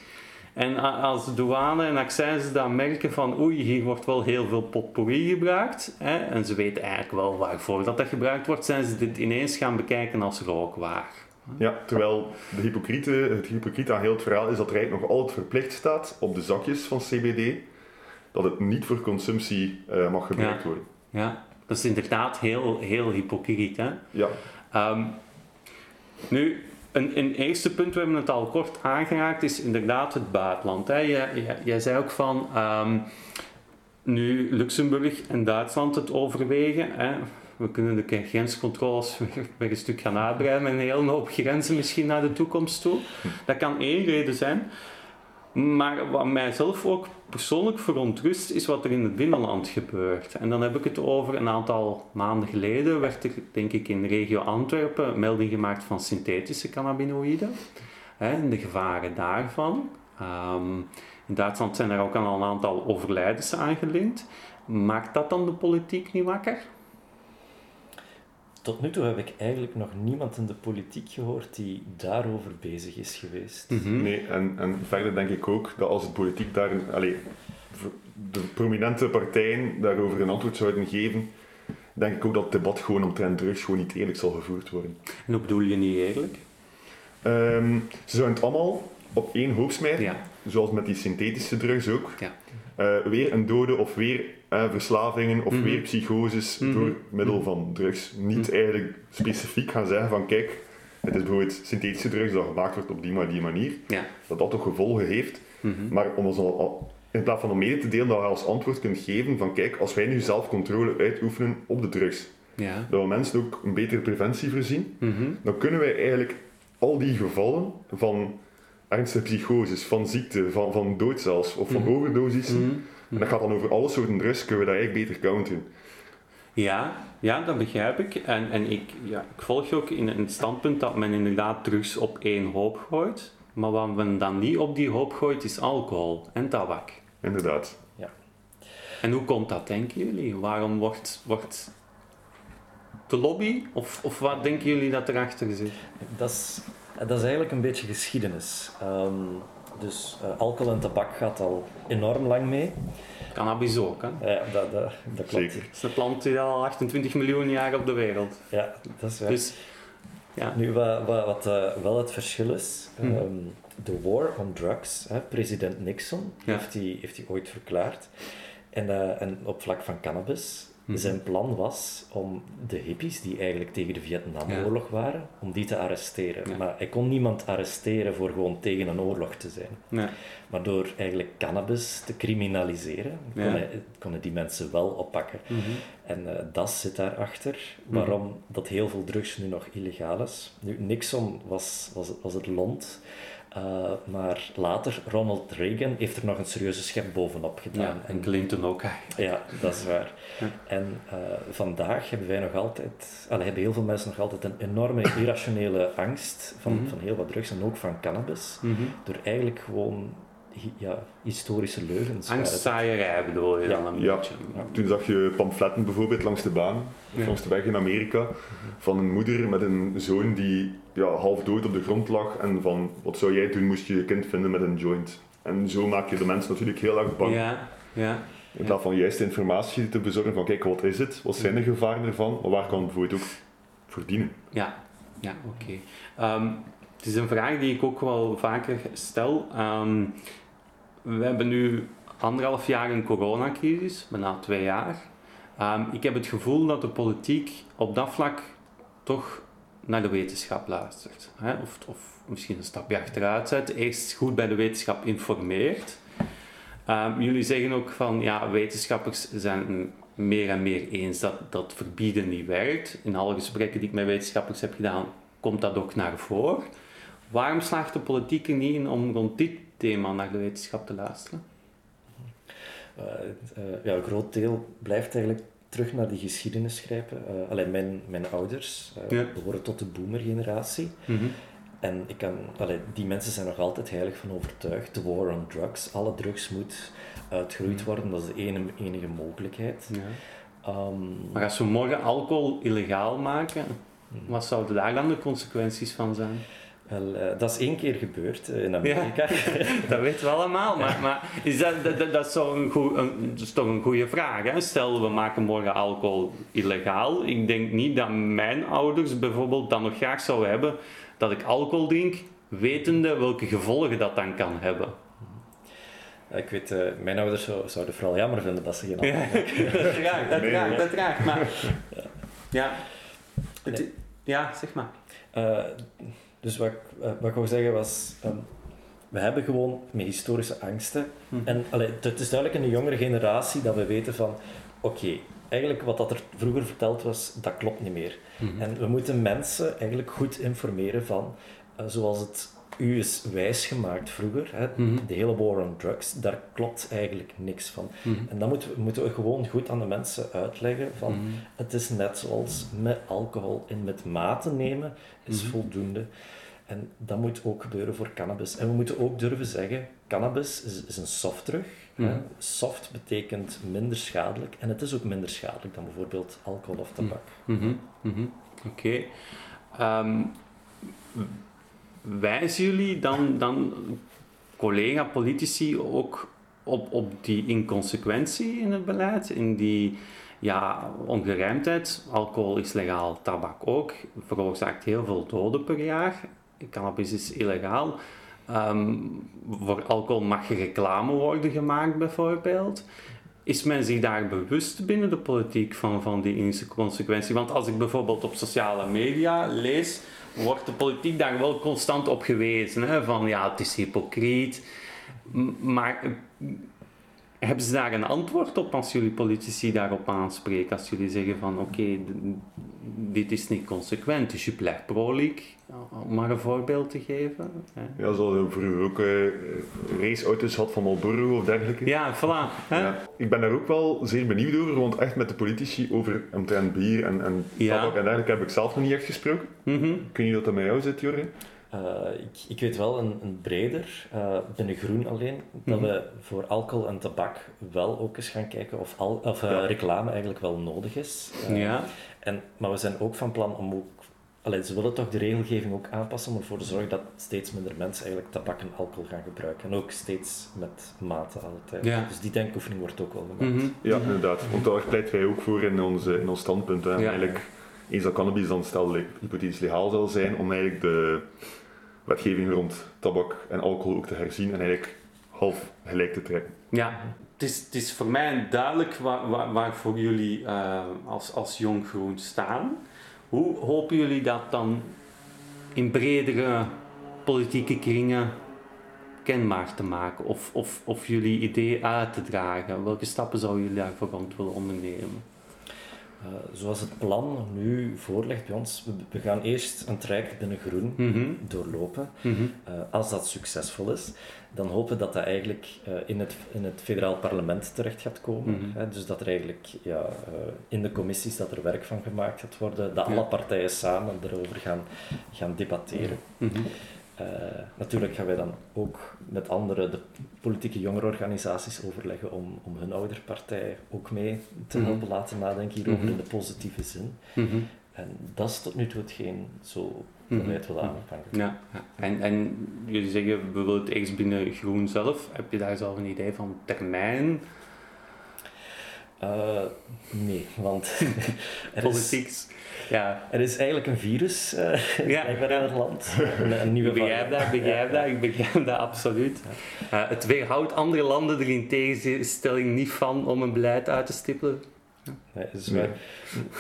En als de douane en accijns dan merken van oei, hier wordt wel heel veel potpourri gebruikt, hè, en ze weten eigenlijk wel waarvoor dat, dat gebruikt wordt, zijn ze dit ineens gaan bekijken als rookwaar. Ja, terwijl de hypocriete, het hypocriete aan heel het verhaal is dat er eigenlijk nog altijd verplicht staat op de zakjes van CBD dat het niet voor consumptie uh, mag gebruikt ja. worden. Ja, dat is inderdaad heel, heel hypocriet. Hè? Ja. Um, nu, een, een, eerste punt, we hebben het al kort aangeraakt, is inderdaad het buitenland. Hè? Jij, jij, zei ook van, um, nu Luxemburg en Duitsland het overwegen. Hè? We kunnen de grenscontroles weer een stuk gaan uitbreiden met een hele hoop grenzen misschien naar de toekomst toe. Dat kan één reden zijn. Maar wat mij zelf ook persoonlijk verontrust is wat er in het binnenland gebeurt. En dan heb ik het over een aantal maanden geleden werd er denk ik in de regio Antwerpen melding gemaakt van synthetische cannabinoïden. En de gevaren daarvan. Ehm, in Duitsland zijn er ook al een aantal overlijdens aangelinkt. Maakt dat dan de politiek niet wakker? Tot nu toe heb ik eigenlijk nog niemand in de politiek gehoord die daarover bezig is geweest. Mhm. Nee, en, en verder denk ik ook dat als de politiek daar, allez, de prominente partijen daarover een antwoord zouden geven, denk ik ook dat het debat gewoon omtrent drugs gewoon niet eerlijk zal gevoerd worden. En hoe bedoel je niet eerlijk? Um, ze zouden het allemaal op één hoop smijten, ja. zoals met die synthetische drugs ook. Ja. Uh, weer een dode of weer uh, verslavingen of mm -hmm. weer psychoses mm -hmm. door middel van drugs. Niet eigenlijk specifiek gaan zeggen van kijk, het is bijvoorbeeld synthetische drugs dat gemaakt wordt op die maar die manier, ja. dat dat toch gevolgen heeft. Mm -hmm. Maar om ons al, in plaats van om mede te delen dat je als antwoord kunt geven van kijk, als wij nu zelf controle uitoefenen op de drugs, ja. dat we mensen ook een betere preventie voorzien, dan kunnen wij eigenlijk al die gevallen van ernstige psychoses, van ziekte, van, van dood zelfs, of van overdoses. En dat gaat dan over alle soorten drugs, kunnen we dat eigenlijk beter counteren. Ja, ja, dat begrijp ik. En, en ik, ja, ik volg je ook in het standpunt dat men inderdaad drugs op één hoop gooit. Maar wat men dan niet op die hoop gooit, is alcohol en tabak. Inderdaad. Ja. En hoe komt dat, denken jullie? Waarom wordt, wordt de lobby, of, of wat denken jullie dat erachter zit? Dat is, dat is eigenlijk een beetje geschiedenis. Um, dus uh, alcohol en tabak gaat al enorm lang mee. Cannabis ook, hè? Ja, dat, dat, dat klopt. Zeker. Het is een plant die al 28 miljoen jaar op de wereld. Ja, dat is waar. Dus, ja. Nu, wat, wat, wat uh, wel het verschil is, de um, war on drugs, hè, president Nixon Ja. heeft, die, heeft die ooit verklaard. En, uh, en op vlak van cannabis, Mhm. zijn plan was om de hippies, die eigenlijk tegen de Vietnamoorlog waren, om die te arresteren. Ja. Maar hij kon niemand arresteren voor gewoon tegen een oorlog te zijn. Ja. Maar door eigenlijk cannabis te criminaliseren, kon Ja. hij, konden die mensen wel oppakken. Mhm. En eh, dat zit daarachter, waarom dat heel veel drugs nu nog illegaal is. Nu, Nixon was, was, was het lont, uh, maar later, Ronald Reagan heeft er nog een serieuze schep bovenop gedaan. Ja, en Clinton ook eigenlijk. Ja, dat is waar. Ja. En uh, vandaag hebben wij nog altijd, allee, hebben heel veel mensen nog altijd een enorme irrationele angst van, Mhm. van heel wat drugs en ook van cannabis, Mhm. door eigenlijk gewoon ja, historische leugens. Angstzaaierij bedoel je Ja. dan een Ja. beetje. Toen zag je pamfletten bijvoorbeeld langs de baan, of Ja. langs de weg in Amerika, van een moeder met een zoon die ja, half dood op de grond lag en van wat zou jij doen moest je je kind vinden met een joint. En zo maak je de mensen natuurlijk heel erg bang. Ja, ja. In plaats van juiste informatie te bezorgen van kijk wat is het, wat zijn de gevaren ervan, maar waar kan het bijvoorbeeld ook voor dienen. Ja, ja oké. Ehm, het is een vraag die ik ook wel vaker stel. Ehm, we hebben nu anderhalf jaar een coronacrisis, bijna twee jaar. Ehm, ik heb het gevoel dat de politiek op dat vlak toch naar de wetenschap luistert. Hè? Of, of misschien een stapje achteruit zet. Eerst goed bij de wetenschap informeert. Ehm, jullie zeggen ook van ja, wetenschappers zijn meer en meer eens dat, dat verbieden niet werkt. In alle gesprekken die ik met wetenschappers heb gedaan, komt dat ook naar voren. Waarom slaagt de politiek er niet in om rond dit thema naar de wetenschap te luisteren? Uh, uh, ja, een groot deel blijft eigenlijk terug naar die geschiedenis grijpen. Uh, alleen mijn, mijn ouders Ja. behoren tot de boomer-generatie. Mhm. en ik kan, allee, die mensen zijn nog altijd heilig van overtuigd. De war on drugs. Alle drugs moet uitgeroeid worden. Dat is de enige, enige mogelijkheid. Ja. Ehm, Maar als we morgen alcohol illegaal maken, Hmm. wat zouden daar dan de consequenties van zijn? Wel, eh, dat is één keer gebeurd eh, in Amerika. Dat weten we allemaal, maar, maar is dat, dat, dat, dat is, zo een goe- een, dat is toch een goede vraag. Hè? Stel, we maken morgen alcohol illegaal. Ik denk niet dat mijn ouders bijvoorbeeld dan nog graag zouden hebben dat ik alcohol drink, wetende welke gevolgen dat dan kan hebben. ik weet, eh, mijn ouders zou- zouden vooral jammer vinden dat ze geen Ja, alcohol dat raakt, dat Nee, raakt, dat raakt. Maar, ja. Het- ja, zeg maar. Dus wat, ik- eh, wat ik wou zeggen was, ehm, we hebben gewoon met historische angsten. Hm. En allee, het is duidelijk in de jongere generatie dat we weten van, oké, eigenlijk wat dat er vroeger verteld was, dat klopt niet meer. Mhm. En we moeten mensen eigenlijk goed informeren van, eh, zoals het u is wijsgemaakt vroeger, hè, Mhm. de hele war on drugs, daar klopt eigenlijk niks van. En dan moeten we, moeten we gewoon goed aan de mensen uitleggen van, het is net zoals met alcohol en met mate nemen is voldoende. En dat moet ook gebeuren voor cannabis. En we moeten ook durven zeggen, cannabis is, is een softdrug. Mhm. Soft betekent minder schadelijk. En het is ook minder schadelijk dan bijvoorbeeld alcohol of tabak. Mhm, mhm. Oké. Ehm, wijzen jullie dan, dan collega-politici ook op, op die inconsequentie in het beleid? In die ja, ongerijmdheid? Alcohol is legaal, tabak ook. Veroorzaakt heel veel doden per jaar. Cannabis is illegaal. Ehm, voor alcohol mag reclame worden gemaakt, bijvoorbeeld. Is men zich daar bewust binnen de politiek van, van die inconsequentie? Want als ik bijvoorbeeld op sociale media lees, wordt de politiek daar wel constant op gewezen. Hè? Van ja, het is hypocriet. Maar hebben ze daar een antwoord op als jullie politici daarop aanspreken? Als jullie zeggen van oké, dit is niet consequent, dus je blijft prolijk, om maar een voorbeeld te geven. hè? Ja, zoals we vroeger ook eh, raceauto's had van Marlboro of dergelijke. Ja, voilà. Hè? Ja. Ik ben daar ook wel zeer benieuwd over, want echt met de politici over omtrent bier en, en Ja. tabak en dergelijke heb ik zelf nog niet echt gesproken. Mhm. Niet of dat met jou zit, Jorgen. Eh, ik, ik weet wel een, een breder, eh, binnen groen alleen, dat Mhm. we voor alcohol en tabak wel ook eens gaan kijken of, al, of eh, Ja. reclame eigenlijk wel nodig is. Eh, Ja. En, maar we zijn ook van plan om ook... Allee, ze willen toch de regelgeving ook aanpassen om ervoor te zorgen dat steeds minder mensen eigenlijk tabak en alcohol gaan gebruiken. En ook steeds met mate altijd. Ja. Dus die denkoefening wordt ook wel gemaakt. Mhm. Ja, inderdaad. Want daar pleiten wij ook voor in, onze, in ons standpunt. Hè. Ja. Eigenlijk, eens dat cannabis dan stel hypothetisch legaal zal zijn, om eigenlijk de wetgeving rond tabak en alcohol ook te herzien en eigenlijk half gelijk te trekken. Ja, het is, het is voor mij duidelijk waar, waar, waarvoor jullie eh, als, als Jong Groen staan. Hoe hopen jullie dat dan in bredere politieke kringen kenbaar te maken? Of, of, of jullie idee uit te dragen? Welke stappen zouden jullie daarvoor rond willen ondernemen? Eh, zoals het plan nu voorligt bij ons, we, we gaan eerst een traject binnen groen Mhm, doorlopen. mhm, Eh, als dat succesvol is, dan hopen we dat dat eigenlijk eh, in, het, in het federaal parlement terecht gaat komen. Mhm. Hè? Dus dat er eigenlijk ja, in de commissies dat er werk van gemaakt gaat worden, dat Ja. alle partijen samen erover gaan, gaan debatteren. Eh, natuurlijk gaan wij dan ook met andere de politieke jongerenorganisaties overleggen om, om hun ouderpartij ook mee te Mhm. helpen laten nadenken hierover Mhm. in de positieve zin. mhm. En dat is tot nu toe hetgeen zo Mhm. beleid wil aanvangen. Ja, ja. En, en jullie zeggen, we willen het eerst binnen groen zelf. Heb je daar zelf een idee van termijn? Eh, nee, want er is, Politiek? Ja, er is eigenlijk een virus eh Ja. in het land. Een, een nieuwe ik begrijp dat, begrijp dat, ik begrijp dat absoluut. Eh, het weerhoudt andere landen er in tegenstelling niet van om een beleid uit te stippelen. Nee, dus wij-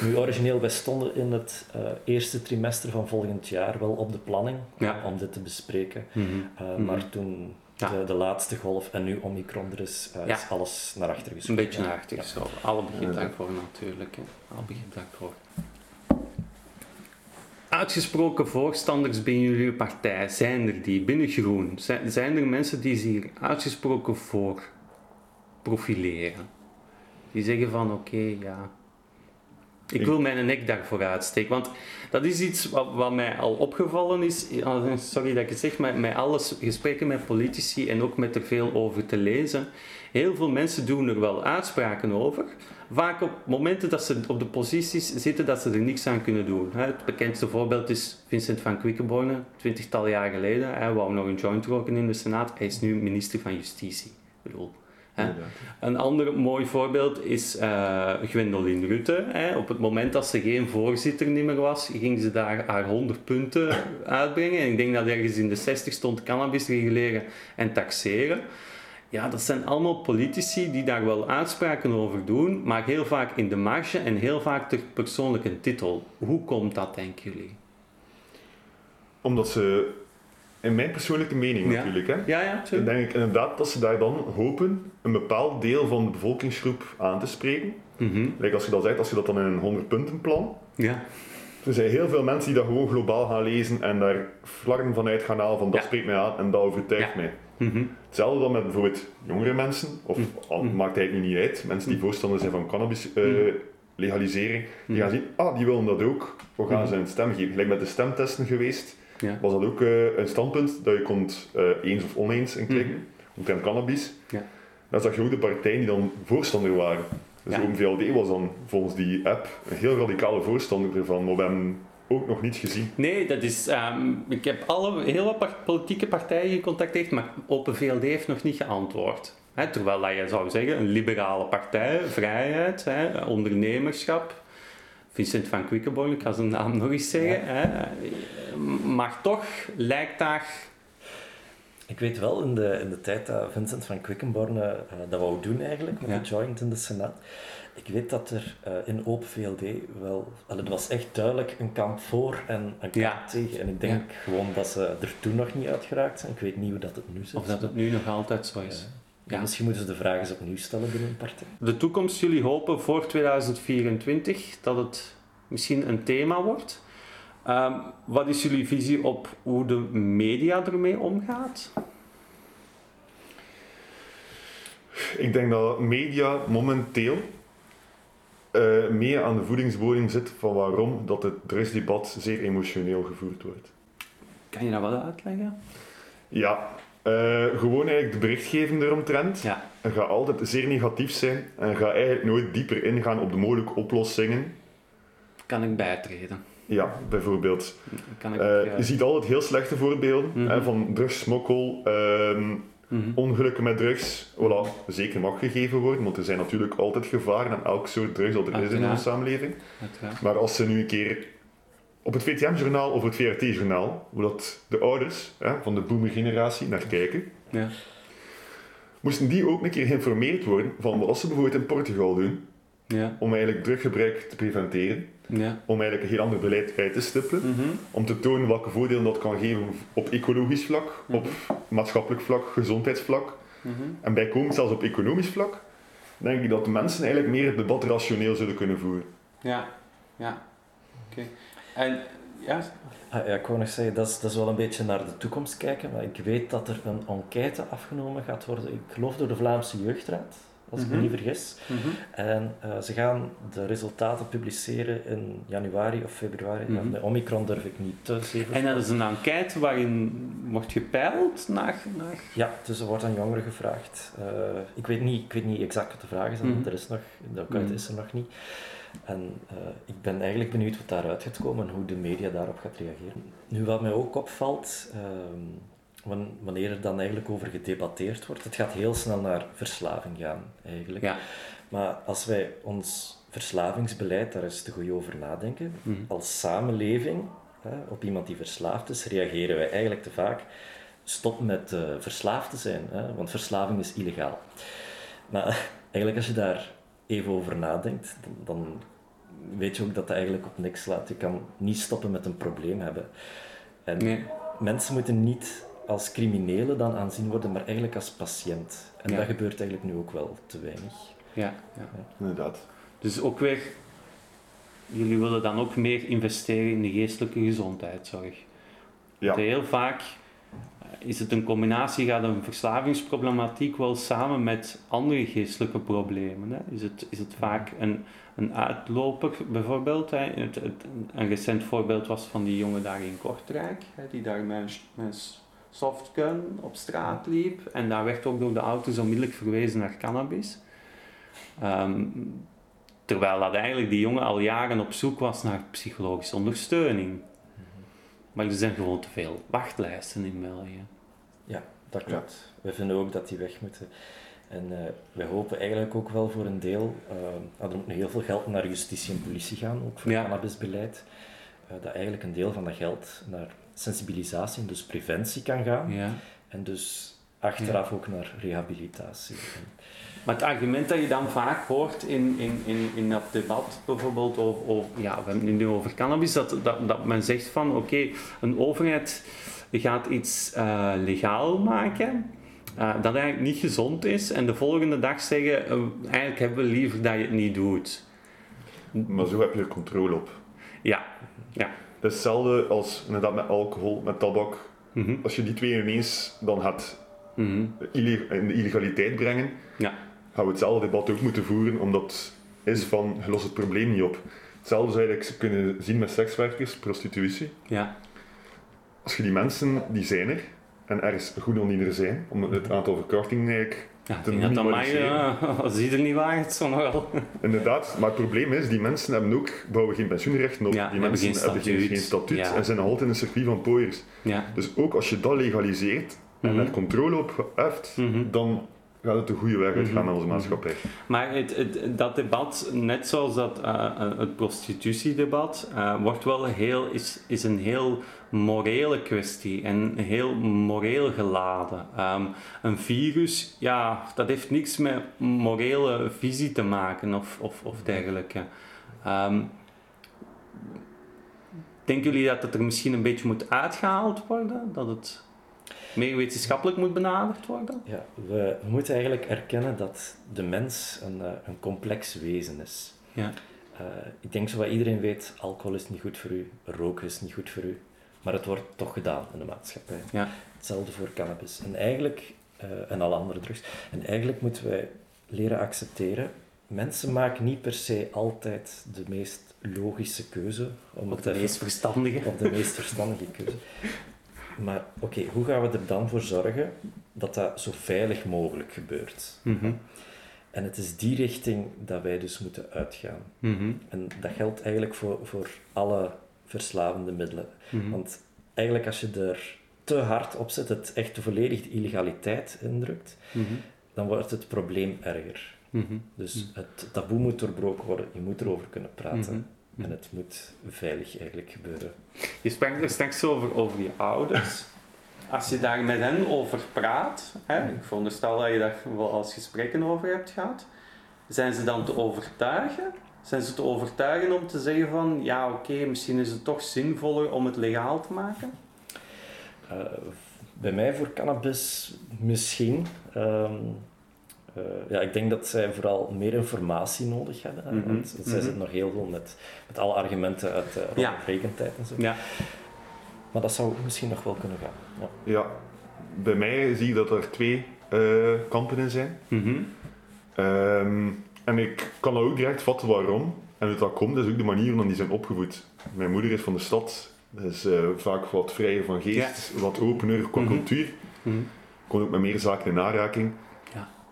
nu origineel, wij stonden in het eerste trimester van volgend jaar wel op de planning om dit te bespreken. Mhm. Maar toen Ja. de, de laatste golf en nu Omicron er is, eh, Ja. is alles naar achter Een geschoven. beetje naar achter Ja. zo. Alle begrip Ja. daarvoor natuurlijk. Hè. Alle begrip daarvoor. Uitgesproken voorstanders binnen jullie partij, zijn er die binnen Groen? Zijn, zijn er mensen die zich hier uitgesproken voor profileren? Die zeggen van oké, ja, Ik wil mijn nek daarvoor uitsteken. Want dat is iets wat, mij al opgevallen is. Sorry dat ik het zeg, maar met alle gesprekken met politici en ook met er veel over te lezen. Heel veel mensen doen er wel uitspraken over. Vaak op momenten dat ze op de posities zitten dat ze er niks aan kunnen doen. Het bekendste voorbeeld is Vincent van Quickenborne, twintigtal jaar geleden. Hij wou nog een joint roken in de Senaat. Hij is nu minister van Justitie. Ik bedoel, een ander mooi voorbeeld is uh, Gwendoline Rutte. Hè. Op het moment dat ze geen voorzitter meer was, ging ze daar haar 100 punten uitbrengen. En ik denk dat ergens in de 60 stond cannabis reguleren en taxeren. Ja, dat zijn allemaal politici die daar wel uitspraken over doen, maar heel vaak in de marge en heel vaak ter persoonlijke titel. Hoe komt dat, denken jullie? Omdat ze in mijn persoonlijke mening natuurlijk. Hè. Ja, ja, Dan denk ik inderdaad dat ze daar dan hopen een bepaald deel van de bevolkingsgroep aan te spreken. Mm als je dat zegt, als je dat dan in een 100 punten plan. Ja. Er zijn heel veel mensen die dat gewoon globaal gaan lezen en daar vlaggen vanuit gaan halen van dat spreekt mij aan en dat overtuigt mij. Mm Hetzelfde dan met bijvoorbeeld jongere mensen, of mm maakt eigenlijk niet uit, mensen die voorstander zijn van cannabis uh, legalisering, die gaan zien, ah, die willen dat ook, we gaan ze een stem geven. Gelijk met de stemtesten geweest, ja. was dat ook uh, een standpunt dat je kon uh, eens of oneens in klikken, mm omtrent cannabis. Ja. Dan zag je ook de partijen die dan voorstander waren. Dus ja. VLD was dan volgens die app een heel radicale voorstander ervan, maar we hebben ook nog niet gezien. Nee, dat is, um, ik heb alle, heel wat politieke partijen gecontacteerd, maar Open VLD heeft nog niet geantwoord. He, terwijl dat je zou zeggen, een liberale partij, vrijheid, he, ondernemerschap, Vincent van Quickenborn, ik ga zijn naam nog eens zeggen. Hè. Maar toch lijkt daar... Ik weet wel, in de, in de tijd dat Vincent van Quickenborn uh, dat wou doen eigenlijk, met de joint in de Senaat, ik weet dat er uh, in Open VLD wel... Het was echt duidelijk een kamp voor en een kamp tegen. En ik denk gewoon dat ze er toen nog niet uitgeraakt zijn. Ik weet niet hoe dat het nu zit. Of dat het nu nog altijd zo is. Ja. Misschien moeten ze de vraag eens opnieuw stellen binnen een partij. De toekomst, jullie hopen voor 2024 dat het misschien een thema wordt. Um, wat is jullie visie op hoe de media ermee omgaat? Ik denk dat media momenteel uh, meer aan de voedingsbodem zit van waarom dat het drugsdebat zeer emotioneel gevoerd wordt. Kan je dat wel uitleggen? Ja, uh, gewoon eigenlijk de berichtgeving eromtrent ja. gaat altijd zeer negatief zijn en gaat eigenlijk nooit dieper ingaan op de mogelijke oplossingen. Kan ik bijtreden? Ja, bijvoorbeeld. Kan ik, uh, je ziet altijd heel slechte voorbeelden mm hè, van drugssmokkel, um, mm ongelukken met drugs. Voilà, zeker mag gegeven worden, want er zijn natuurlijk altijd gevaren aan elk soort drugs dat er is in onze samenleving. Maar als ze nu een keer op het VTM-journaal of het VRT-journaal, hoe dat de ouders hè, van de boomer-generatie naar kijken, ja. moesten die ook een keer geïnformeerd worden van wat ze bijvoorbeeld in Portugal doen, ja. om eigenlijk druggebruik te preventeren, ja. om eigenlijk een heel ander beleid uit te stippelen, mhm. om te tonen welke voordelen dat kan geven op ecologisch vlak, op mhm. maatschappelijk vlak, gezondheidsvlak, mm -hmm. en bijkomend zelfs op economisch vlak, denk ik dat de mensen eigenlijk meer het debat rationeel zullen kunnen voeren. Ja, ja. Oké. En ja? Ah, ja, ik wou nog zeggen, dat is, dat is wel een beetje naar de toekomst kijken, maar ik weet dat er een enquête afgenomen gaat worden, ik geloof door de Vlaamse Jeugdraad, als ik me mhm. niet vergis. Mhm. En uh, ze gaan de resultaten publiceren in januari of februari. Mm -hmm. De Omicron durf ik niet te zeggen. En dat is een enquête waarin wordt gepeild naar... naar... Ja, dus er wordt aan jongeren gevraagd. Uh, ik, weet niet, ik weet niet exact wat de vraag is, mm -hmm. er is nog, de enquête is er nog niet. En uh, ik ben eigenlijk benieuwd wat daaruit gaat komen en hoe de media daarop gaat reageren. Nu, wat mij ook opvalt, uh, wanneer er dan eigenlijk over gedebatteerd wordt, het gaat heel snel naar verslaving gaan, eigenlijk. Ja. Maar als wij ons verslavingsbeleid daar eens te goed over nadenken, mm. als samenleving, hè, op iemand die verslaafd is, reageren wij eigenlijk te vaak stop met uh, verslaafd te zijn, hè, want verslaving is illegaal. Maar eigenlijk als je daar even over nadenkt, dan, dan, weet je ook dat dat eigenlijk op niks slaat. Je kan niet stoppen met een probleem hebben. En mensen moeten niet als criminelen dan aanzien worden, maar eigenlijk als patiënt. En dat gebeurt eigenlijk nu ook wel te weinig. Ja, ja. ja. inderdaad. Dus ook weer, jullie willen dan ook meer investeren in de geestelijke gezondheidszorg. Ja. heel vaak is het een combinatie, gaat een verslavingsproblematiek wel samen met andere geestelijke problemen? Hè? Is, het, is het vaak een, een uitloper bijvoorbeeld? Hè? Het, een recent voorbeeld was van die jongen daar in Kortrijk, hè, die daar met, met softgun op straat liep en daar werd ook door de auto's onmiddellijk verwezen naar cannabis. Ehm, terwijl dat eigenlijk die jongen al jaren op zoek was naar psychologische ondersteuning. Maar er zijn gewoon te veel wachtlijsten in België. Ja, dat klopt. We vinden ook dat die weg moeten. En uh, wij hopen eigenlijk ook wel voor een deel, uh, er moet nu heel veel geld naar justitie en politie gaan, ook voor ja. cannabisbeleid, uh, dat eigenlijk een deel van dat geld naar sensibilisatie, dus preventie kan gaan. Ja. En dus achteraf ook naar rehabilitatie. Maar het argument dat je dan vaak hoort in, in, in, in dat debat, bijvoorbeeld over, over, ja, we hebben het nu over cannabis, dat, dat, dat men zegt van oké, een overheid gaat iets uh, legaal maken. Uh, dat eigenlijk niet gezond is en de volgende dag zeggen, uh, eigenlijk hebben we liever dat je het niet doet. Maar zo heb je er controle op. Ja, ja. Is hetzelfde als inderdaad met alcohol, met tabak. Mm -hmm. Als je die twee ineens dan gaat mm -hmm. in de illegaliteit brengen, ja. gaan we hetzelfde debat ook moeten voeren, omdat is van, je lost het probleem niet op. Hetzelfde zou je eigenlijk kunnen zien met sekswerkers, prostitutie. Ja. Als je die mensen, die zijn er, en er is goed om die er zijn, om het aantal verkrachtingen eigenlijk ja, te dat mij, uh, er niet waard, zo nogal. Inderdaad, maar het probleem is, die mensen hebben ook, bouwen geen pensioenrechten op. Ja, die mensen geen hebben geen, geen statuut ja. en zijn nog altijd in een circuit van pooiers. Ja. Dus ook als je dat legaliseert en Mhm. er controle op heft, Mhm. dan gaat het de goede weg uitgaan met onze maatschappij. Maar het, het, dat debat, net zoals dat, uh, het prostitutiedebat, uh, wordt wel heel, is, is een heel morele kwestie en heel moreel geladen. Um, een virus, ja, dat heeft niks met morele visie te maken of, of, of dergelijke. Um, denken jullie dat het er misschien een beetje moet uitgehaald worden? Dat het meer wetenschappelijk moet benaderd worden? Ja, we, we moeten eigenlijk erkennen dat de mens een, uh, een complex wezen is. Ja. Uh, ik denk zoals iedereen weet, alcohol is niet goed voor u, roken is niet goed voor u, maar het wordt toch gedaan in de maatschappij. Ja. Hetzelfde voor cannabis. En eigenlijk, uh, en alle andere drugs. En eigenlijk moeten wij leren accepteren, mensen maken niet per se altijd de meest logische keuze. Om of de meest verstandige. Of de meest verstandige keuze. Maar oké, okay, hoe gaan we er dan voor zorgen dat dat zo veilig mogelijk gebeurt? Mm -hmm. En het is die richting dat wij dus moeten uitgaan. Mm -hmm. En dat geldt eigenlijk voor, voor alle verslavende middelen. Mhm. Mm -hmm. Want eigenlijk als je er te hard op zet, het echt de volledige illegaliteit indrukt, Mhm. dan wordt het probleem erger. Dus het taboe moet doorbroken worden, je moet erover kunnen praten. En het moet veilig eigenlijk gebeuren. Je sprak er straks over, over je ouders. Als je daar met hen over praat, hè, ik veronderstel dat je daar wel als gesprekken over hebt gehad, zijn ze dan te overtuigen? Zijn ze te overtuigen om te zeggen van, ja oké, okay, misschien is het toch zinvoller om het legaal te maken? Uh, bij mij voor cannabis misschien. Um, uh, ja, ik denk dat zij vooral meer informatie nodig hebben. Mhm. Mm -hmm. Want zij mm -hmm. zitten nog heel veel met, met alle argumenten uit uh, ja. rekentijd en zo. Ja. Maar dat zou misschien nog wel kunnen gaan. Ja, ja bij mij zie ik dat er twee uh, kampen in zijn. Mm -hmm. um, en ik kan ook direct vatten waarom. En hoe dat komt, dat is ook de manier waarop die zijn opgevoed. Mijn moeder is van de stad, is uh, vaak wat vrijer van geest, ja. wat opener qua Mhm. cultuur. Kon ook met meer zaken in aanraking.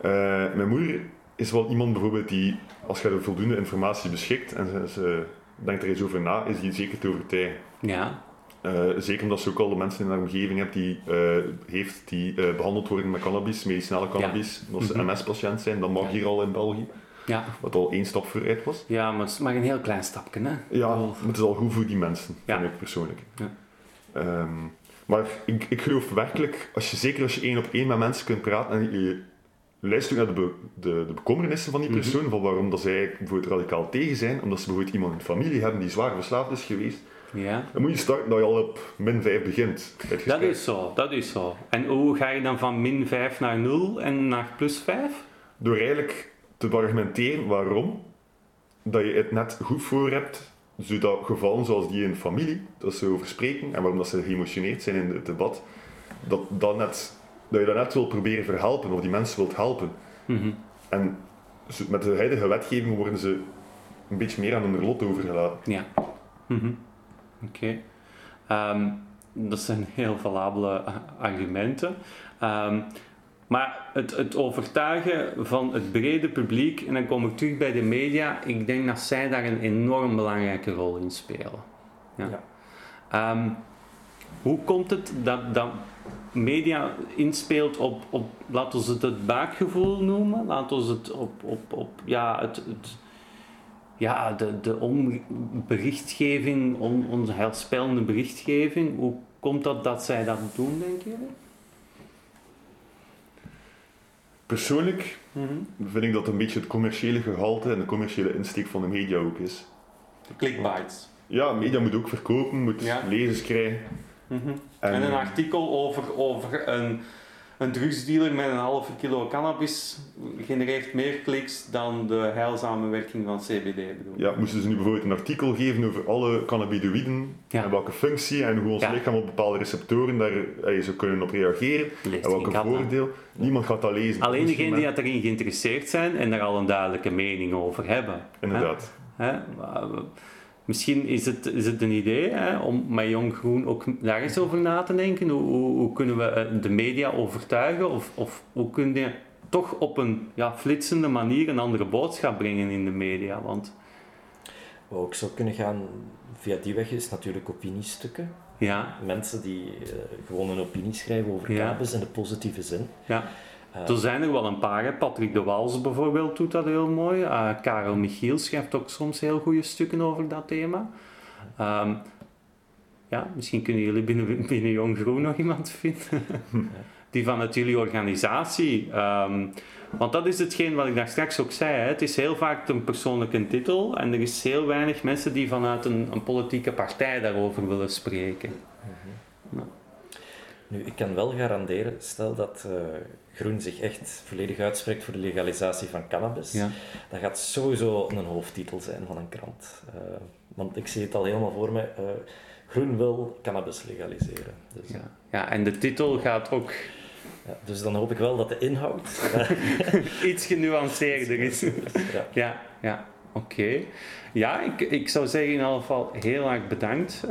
Uh, mijn moeder is wel iemand bijvoorbeeld die, als je er voldoende informatie beschikt en ze, ze denkt er eens over na, is die zeker te overtuigen. Ja. Uh, zeker omdat ze ook al de mensen in haar omgeving hebt die, uh, heeft die uh, behandeld worden met cannabis, medicinale cannabis. Ja. Als ze Mhm. MS-patiënt zijn, dan mag Ja. hier al in België. Ja. Wat al één stap vooruit was. ja, maar het is maar een heel klein stapje, hè? Ja, Oh. maar het is al goed voor die mensen, Ja. vind ik persoonlijk. Ja. Um, maar ik, ik geloof werkelijk, als je, zeker als je één op één met mensen kunt praten en je luistert naar de, be, de, de bekommernissen van die Mhm. persoon, van waarom dat zij bijvoorbeeld radicaal tegen zijn, omdat ze bijvoorbeeld iemand in de familie hebben die zwaar verslaafd is geweest, Ja. dan moet je starten dat je al op min 5 begint. Dat is zo, dat is zo. En hoe ga je dan van min 5 naar 0 en naar plus 5? Door eigenlijk te argumenteren waarom dat je het net goed voor hebt, zodat gevallen zoals die in familie, dat ze over spreken en waarom dat ze geëmotioneerd zijn in het debat, dat, dat, net, dat je dat net wilt proberen verhelpen of die mensen wilt helpen. Mhm. En met de huidige wetgeving worden ze een beetje meer aan hun lot overgelaten. Ja. Mhm. Oké. Ehm, dat zijn heel valabele argumenten. Ehm, maar het, het overtuigen van het brede publiek, en dan kom ik terug bij de media, ik denk dat zij daar een enorm belangrijke rol in spelen. Ja. Ja. Ehm, hoe komt het dat, dat media inspeelt op, op, laten we het het buikgevoel noemen, laten we het op, op, op ja, het, het, ja, de, de on, berichtgeving, on, onze heilspellende berichtgeving, hoe komt dat dat zij dat doen, denk je? Persoonlijk vind ik dat een beetje het commerciële gehalte en de commerciële insteek van de media ook is. Clickbites. Ja, media moet ook verkopen, moet Ja. lezers krijgen. Mhm. En, En een artikel over, over een, een drugsdealer met een halve kilo cannabis genereert meer kliks dan de heilzame werking van CBD. Bedoel. ja, moesten ze nu bijvoorbeeld een artikel geven over alle cannabinoïden Ja. en welke functie en hoe ons Ja. lichaam op bepaalde receptoren daar eh, zou kunnen op reageren Leest en welke voordeel. Niemand gaat dat lezen. Alleen degenen die dat erin geïnteresseerd zijn en daar al een duidelijke mening over hebben. Inderdaad. Hè? Eh, Misschien is het, is het een idee hè, om met Jong Groen ook daar eens over na te denken. Hoe, hoe, hoe kunnen we eh, de media overtuigen? Of, of hoe kun je toch op een ja, flitsende manier een andere boodschap brengen in de media? Want Wat ook zou kunnen gaan via die weg is natuurlijk opiniestukken. ja, Mensen die eh, gewoon een opinie schrijven over Ja. cannabis in de positieve zin. ja. Eh, Er zijn er wel een paar. Hè. Patrick de Waals bijvoorbeeld doet dat heel mooi. Eh, Karel Michiel schrijft ook soms heel goede stukken over dat thema. Ehm, ja, misschien kunnen jullie binnen, binnen Jong Groen nog iemand vinden. Die vanuit jullie organisatie. ehm, want dat is hetgeen wat ik daar straks ook zei. Hè. Het is heel vaak een persoonlijke titel. En er is heel weinig mensen die vanuit een, een politieke partij daarover willen spreken. Nu, ik kan wel garanderen, stel dat eh, Groen zich echt volledig uitspreekt voor de legalisatie van cannabis, Ja. dat gaat sowieso een hoofdtitel zijn van een krant. Eh, want ik zie het al helemaal voor me. eh, Groen wil cannabis legaliseren. Dus, Ja. ja, en de titel gaat ook ja, dus dan hoop ik wel dat de inhoud... iets genuanceerder is. ja. Ja, ja, oké. Ja, ik, ik zou zeggen in ieder geval heel erg bedankt,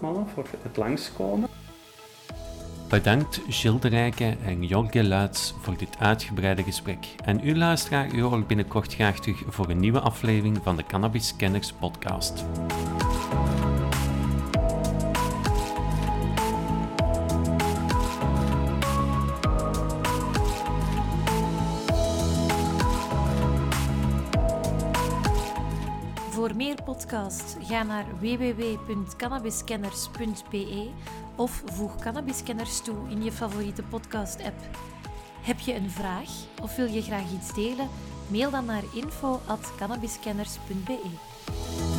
mannen, voor het langskomen. Bedankt Gilles de Rijke en Jorge Luits voor dit uitgebreide gesprek. En u luisteraar, u hoort binnenkort graag terug voor een nieuwe aflevering van de Cannabis Kenners podcast. Voor meer podcasts ga naar www.cannabiskenners.be of voeg Cannabiskenners toe in je favoriete podcast-app. Heb je een vraag of wil je graag iets delen? Mail dan naar info.cannabiskenners.be.